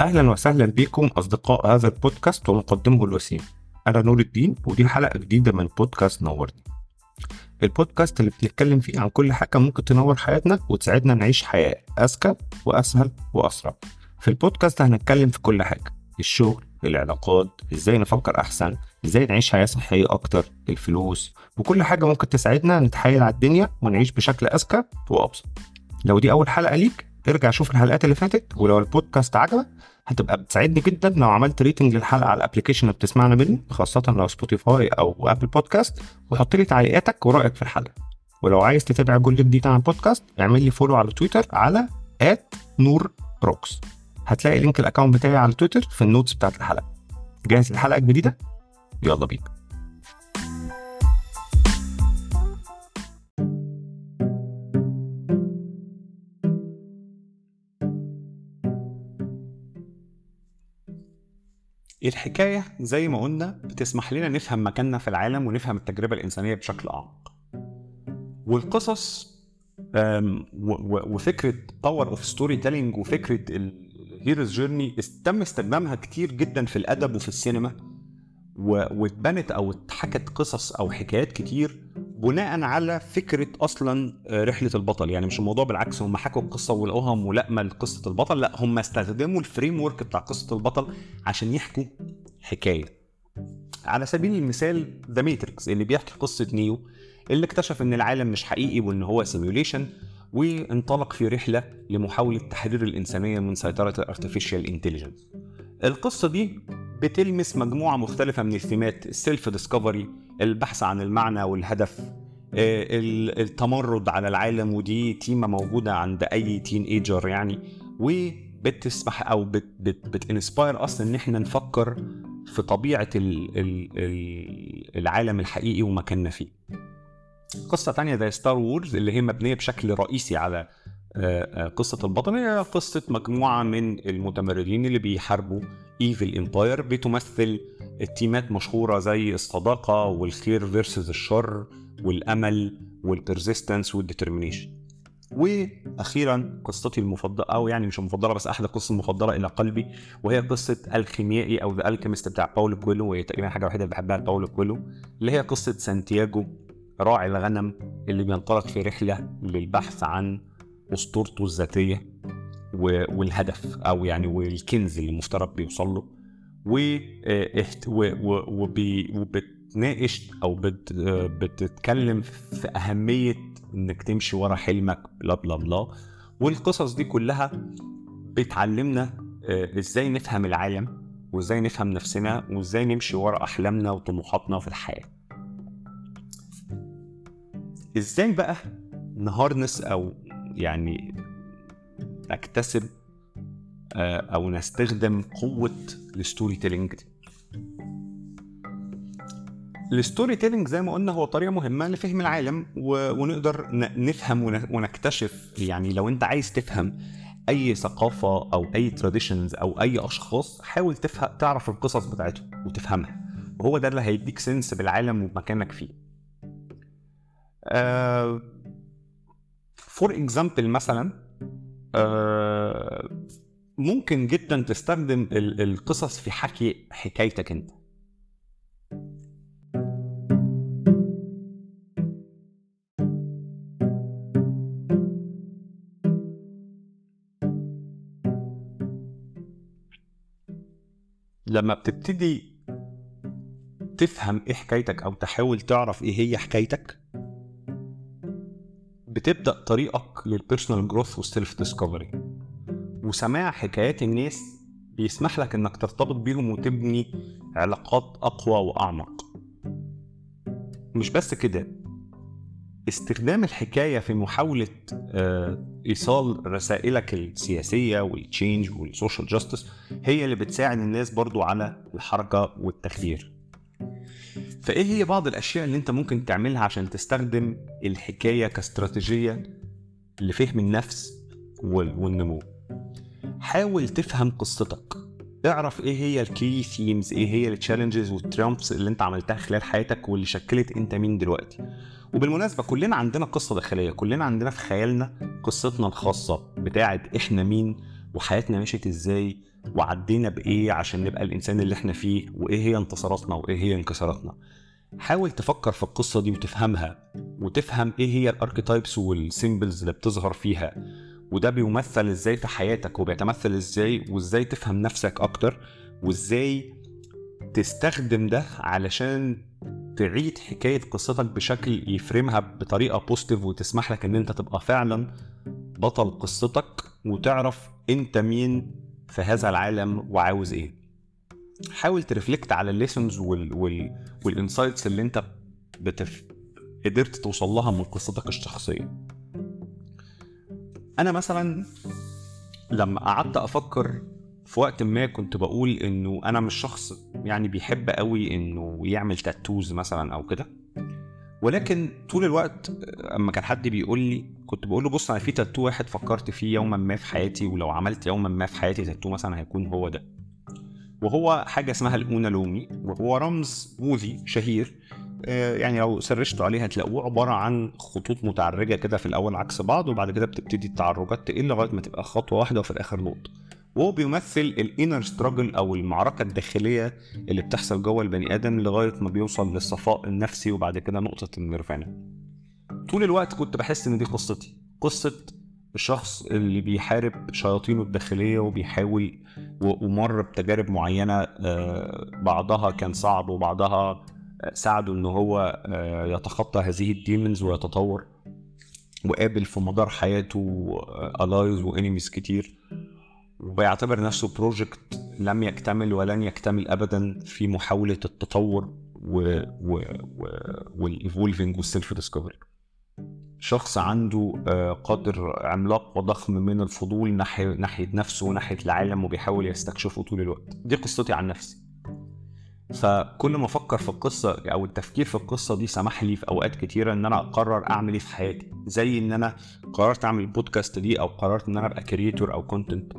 أهلا وسهلا بكم أصدقاء هذا البودكاست ومقدمه الوسيم. أنا نور الدين ودي حلقة جديدة من بودكاست نورني. البودكاست اللي بنتكلم فيه عن كل حاجة ممكن تنور حياتنا وتساعدنا نعيش حياة أذكى وأسهل وأسرع. في البودكاست هنتكلم في كل حاجة الشغل العلاقات إزاي نفكر أحسن إزاي نعيش حياة صحية أكتر الفلوس وكل حاجة ممكن تساعدنا نتحايل على الدنيا ونعيش بشكل أذكى وأبسط. لو دي أول حلقة ليك ارجع شوف الحلقات اللي فاتت ولو البودكاست عجبك هتبقى بتساعدني جدا لو عملت rating للحلقة على ال application اللي بتسمعنا منه خاصة لو Spotify أو Apple Podcast وحط لي تعليقاتك ورأيك في الحلقة. ولو عايز تتابع كل جديد عن البودكاست اعمل لي follow على تويتر على نور روكس هتلاقي link ال account بتاعي على تويتر في ال notes بتاعت الحلقة. جاهز للحلقه الجديده يلا بينا. الحكاية زي ما قلنا بتسمح لنا نفهم مكاننا في العالم ونفهم التجربة الإنسانية بشكل أعمق. والقصص وفكرة power of storytelling وفكرة ال hero's journey تم استخدامها كتير جدا في الأدب وفي السينما. واتبنت أو اتحكت قصص أو حكايات كتير بناء على فكرة أصلا رحلة البطل. يعني مش الموضوع بالعكس هم حكوا القصة ولقوها ملائمة لقصة البطل لا هم استخدموا ال framework بتاع قصة البطل عشان يحكوا حكاية. على سبيل المثال The Matrix اللي بيحكي قصة Neo اللي اكتشف إن العالم مش حقيقي وإن هو simulation وانطلق في رحلة لمحاولة تحرير الإنسانية من سيطرة ال artificial intelligence القصة دي بتلمس مجموعة مختلفة من الثيمات ال self discovery البحث عن المعنى والهدف التمرد على العالم ودي تيمة موجودة عند أي teenager يعني وبتسمح أو بت بت بت inspire أصلا إن إحنا نفكر في طبيعة ال ال ال العالم الحقيقي ومكاننا فيه. قصة تانية زي Star Wars اللي هي مبنية بشكل رئيسي على قصة البطل هي قصة مجموعة من المتمردين اللي بيحاربوا evil empire بتمثل التيمات مشهورة زي الصداقة والخير versus الشر والأمل وال persistence وال determination وأخيرا قصتي المفضلة أو يعني مش المفضلة بس أحد القصص المفضلة إلى قلبي وهي قصة الخيميائي أو The Alchemist بتاع باولو كويلو وهي تقريبا حاجة وحيدة اللي بحبها لباولو كويلو اللي هي قصة سانتياغو راعي الغنم اللي بينطلق في رحلة للبحث عن اسطورته الذاتية والهدف أو يعني والكنز اللي المفترض بيوصل له وبتناقش أو بت بتتكلم في أهمية إنك تمشي ورا حلمك بلا بلا بلا. والقصص دي كلها بتعلمنا إزاي نفهم العالم وإزاي نفهم نفسنا وإزاي نمشي ورا أحلامنا وطموحاتنا في الحياة. إزاي بقى نهارنس أو يعني نكتسب أو نستخدم قوة ال storytelling دي. ال storytelling زي ما قلنا هو طريقة مهمة لفهم العالم. ونقدر نفهم ونكتشف. يعني لو أنت عايز تفهم أي ثقافة أو أي traditions أو أي أشخاص حاول تفهم تعرف القصص بتاعتهم وتفهمها. وهو ده اللي هيديك sense بالعالم ومكانك فيه. for example مثلا uh, ممكن جدا تستخدم القصص في حكي حكايتك أنت. لما بتبتدي تفهم إيه حكايتك أو تحاول تعرف إيه هي حكايتك بتبدأ طريقك لل personal growth وال self discovery وسماع حكايات الناس بيسمح لك إنك ترتبط بيهم وتبني علاقات أقوى وأعمق. مش بس كده استخدام الحكاية في محاولة إيصال رسائلك السياسية وال change وال social justice هي اللي بتساعد الناس برضو على الحركة والتغيير. فإيه هي بعض الأشياء اللي أنت ممكن تعملها عشان تستخدم الحكاية كاستراتيجية لفهم النفس والنمو؟ حاول تفهم قصتك. اعرف إيه هي ال key themes إيه هي ال challenges وال triumphs اللي أنت عملتها خلال حياتك واللي شكلت أنت مين دلوقتي. وبالمناسبة كلنا عندنا قصة داخلية كلنا عندنا في خيالنا قصتنا الخاصة بتاعه إحنا مين وحياتنا مشيت إزاي؟ وعدينا بإيه عشان نبقى الإنسان اللي إحنا فيه؟ وإيه هي انتصاراتنا؟ وإيه هي انكساراتنا؟ حاول تفكر في القصة دي وتفهمها وتفهم إيه هي ال archetypes وال symbols اللي بتظهر فيها. وده بيمثل إزاي في حياتك وبيتمثل إزاي وإزاي تفهم نفسك أكتر وإزاي تستخدم ده علشان تعيد حكاية قصتك بشكل يframeها بطريقة positive وتسمح لك إن أنت تبقى فعلا بطل قصتك. وتعرف انت مين في هذا العالم وعاوز إيه. حاول ت reflect على ال lessons وال وال وال insights اللي انت بتف... قدرت توصل لها من قصتك الشخصية. أنا مثلا لما قعدت أفكر في وقت ما كنت بقول إنه أنا مش شخص يعني بيحب قوي إنه يعمل tattoos مثلا أو كده ولكن طول الوقت أما كان حد بيقول لي كنت بقول له بص أنا في تاتو واحد فكرت فيه يوما ما في حياتي ولو عملت يوما ما في حياتي تاتو مثلا هيكون هو ده. وهو حاجة اسمها الاونا لومي وهو رمز بوذي شهير آه، يعني لو سرشتوا عليه هتلاقوه عبارة عن خطوط متعرجة كده في الأول عكس بعض وبعد كده بتبتدي التعرجات تقل لغاية ما تبقى خطوة واحدة وفي الآخر نقطة. وهو بيمثل الانر ستراجل أو المعركة الداخلية اللي بتحصل جوه البني آدم لغاية ما بيوصل للصفاء النفسي وبعد كده نقطة النيرفانا. طول الوقت كنت بحس إن دي قصتي. قصة الشخص اللي بيحارب شياطينه الداخلية وبيحاول ومر بتجارب معينة آه، بعضها كان صعب وبعضها آه، ساعده إن هو آه، يتخطى هذه ال demons ويتطور. وقابل في مدار حياته allies و enemies كتير. وبيعتبر نفسه project لم يكتمل ولن يكتمل ابدا في محاولة التطور وال evolving وال self discovery شخص عنده آه، قدر عملاق وضخم من الفضول ناحية ناحية نفسه وناحية العالم وبيحاول يستكشفه طول الوقت. دي قصتي عن نفسي. فكل ما أفكر في القصة أو التفكير في القصة دي سمح لي في أوقات كتيرة إن أنا أقرر أعمل إيه في حياتي. زي إن أنا قررت أعمل البودكاست دي أو قررت إن أنا أبقى creator أو content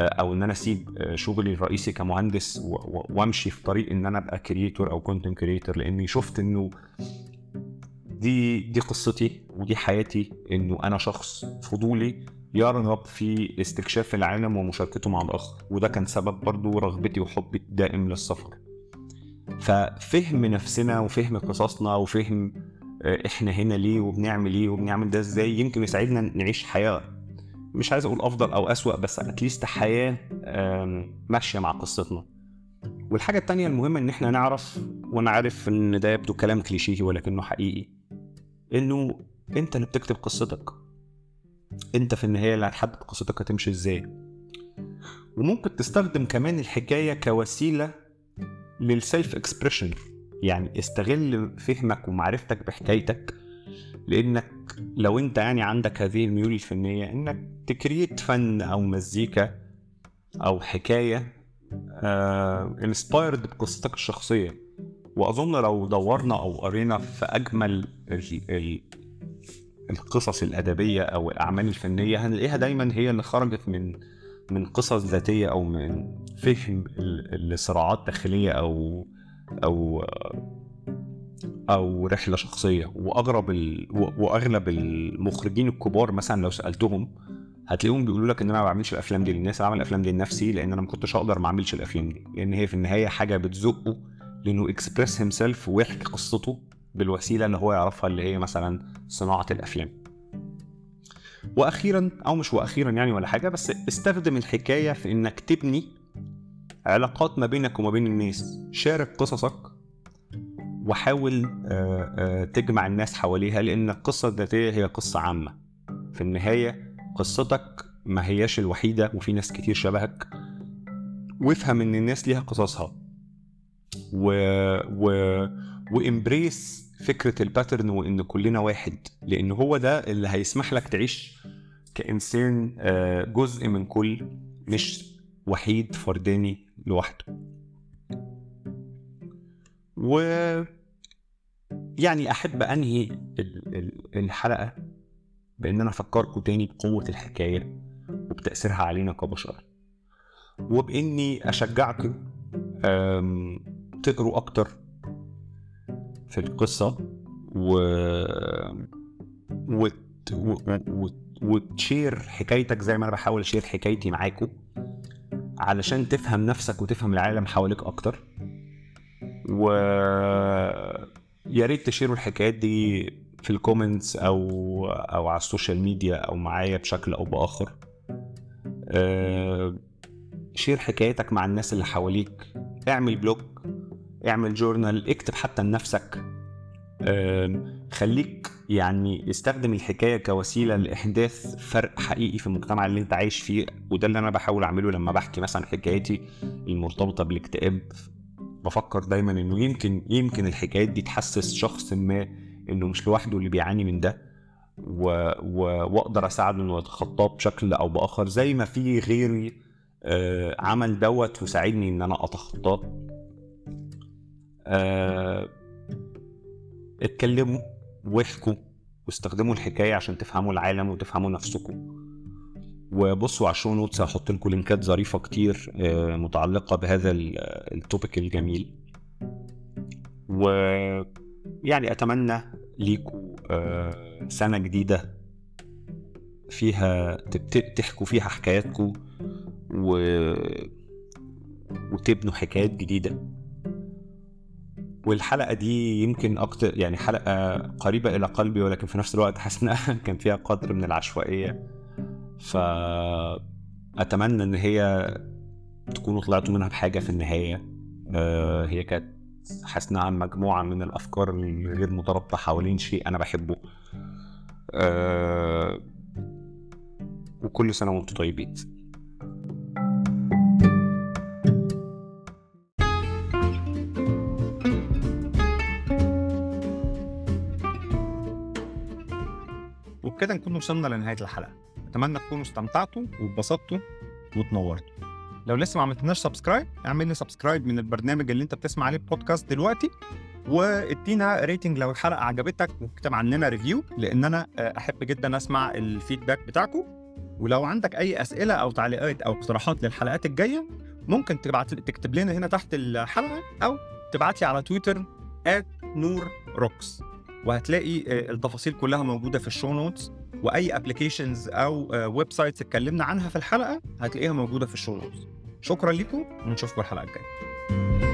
أو إن أنا أسيب آه، شغلي الرئيسي كمهندس وأمشي في طريق إن أنا أبقى creator أو content creator لأني شفت إنه دي دي قصتي ودي حياتي إنه أنا شخص فضولي يرغب في استكشاف العالم ومشاركته مع الآخر. وده كان سبب برضو رغبتي وحبي الدائم للسفر. ففهم نفسنا وفهم قصصنا وفهم آه، إحنا هنا ليه وبنعمل إيه وبنعمل ده إزاي يمكن يساعدنا نعيش حياة مش عايز أقول أفضل أو أسوأ بس اتليست حياة ماشية مع قصتنا. والحاجة التانية المهمة إن إحنا نعرف وأنا عارف إن ده يبدو كلام كليشيهي ولكنه حقيقي. إنه أنت اللي بتكتب قصتك. أنت في النهاية اللي هتحدد قصتك هتمشي إزاي. وممكن تستخدم كمان الحكاية كوسيلة لل self expression يعني استغل فهمك ومعرفتك بحكايتك. لأنك لو أنت يعني عندك هذه الميول الفنية إنك ت create فن أو مزيكا أو حكاية inspired بقصتك الشخصية. وأظن لو دورنا أو قرينا في أجمل ال ال القصص الأدبية أو الأعمال الفنية هنلاقيها دايما هي اللي خرجت من من قصص ذاتية أو من فهم لصراعات داخلية أو أو أو رحلة شخصية. وأغرب ال... وأغلب المخرجين الكبار مثلا لو سألتهم هتلاقيهم بيقولوا لك إن أنا ما بعملش الأفلام دي للناس أنا بعمل الأفلام دي لنفسي لأن أنا ما كنتش أقدر ما أعملش الأفلام دي لأن هي في النهاية حاجة بتزقه لأنه express himself ويحكي قصته بالوسيلة اللي هو يعرفها اللي هي مثلا صناعة الأفلام. وأخيرا أو مش وأخيرا يعني ولا حاجة بس استخدم الحكاية في إنك تبني علاقات ما بينك وما بين الناس. شارك قصصك وحاول آه، آه، تجمع الناس حواليها لأن القصة الذاتية هي قصة عامة. في النهاية قصتك ما هياش الوحيدة وفي ناس كتير شبهك. وافهم إن الناس ليها قصصها. و و و embrace فكرة ال pattern وإن كلنا واحد. لأن هو ده اللي هيسمح لك تعيش كإنسان آه، جزء من كل مش وحيد فرداني لوحده. و يعني أحب أنهي ال- ال- الحلقة بأن أنا أفكركم تاني بقوة الحكاية وبتأثيرها علينا كبشر. وبأني أشجعكم تقروا أكتر في القصة و وت... و... و... وت share حكايتك زي ما أنا بحاول أ share حكايتي معاكم علشان تفهم نفسك وتفهم العالم حواليك أكتر. و يا ريت ت share وا الحكايات دي في ال comments أو أو على ال social media أو معايا بشكل أو بآخر. أه... share حكايتك مع الناس اللي حواليك. اعمل بلوج اعمل جورنال اكتب حتى لنفسك. خليك يعني استخدم الحكاية كوسيلة لإحداث فرق حقيقي في المجتمع اللي انت عايش فيه وده اللي أنا بحاول أعمله لما بحكي مثلا حكايتي المرتبطة بالاكتئاب. بفكر دايما إنه يمكن يمكن الحكايات دي تحسس شخص ما إنه مش لوحده اللي بيعاني من ده و... و... وأقدر أساعده إنه يتخطاه بشكل أو بآخر. زي ما في غيري آه عمل دوت وساعدني إن أنا أتخطاه. آه اتكلموا واحكوا واستخدموا الحكاية عشان تفهموا العالم وتفهموا نفسكم. وبصوا على ال show notes هحط لكم لينكات ظريفة كتير آه متعلقة بهذا ال topic الجميل. و يعني أتمنى ليكوا آه سنة جديدة فيها تحكوا فيها حكاياتكم و... وتبنوا حكايات جديدة. والحلقة دي يمكن أكتر يعني حلقة قريبة إلى قلبي ولكن في نفس الوقت حاسس إنها كان فيها قدر من العشوائية. فاتمنى إن هي تكونوا طلعتوا منها بحاجة في النهاية. آه هي كانت حاسس مجموعة من الأفكار الغير مترابطة حوالين شيء أنا بحبه. أه وكل سنة وأنتم طيبين. وبكده نكون وصلنا لنهاية الحلقة. أتمنى تكونوا استمتعتوا واتبسطتوا وتنورتوا لو لسه ما عملتناش subscribe اعمل لي subscribe من البرنامج اللي انت بتسمع عليه بودكاست دلوقتي وادينا rating لو الحلقة عجبتك واكتب عننا review لأن أنا أحب جدا أسمع ال feedback بتاعكم ولو عندك أي أسئلة أو تعليقات أو اقتراحات للحلقات الجاية ممكن تبعت تكتب لنا هنا تحت الحلقة أو تبعت لي على تويتر نور روكس وهتلاقي التفاصيل كلها موجودة في ال show notes وأي applications أو websites اتكلمنا عنها في الحلقة هتلاقيها موجودة في ال show notes شكرا لكم ونشوفكم الحلقة الجاية.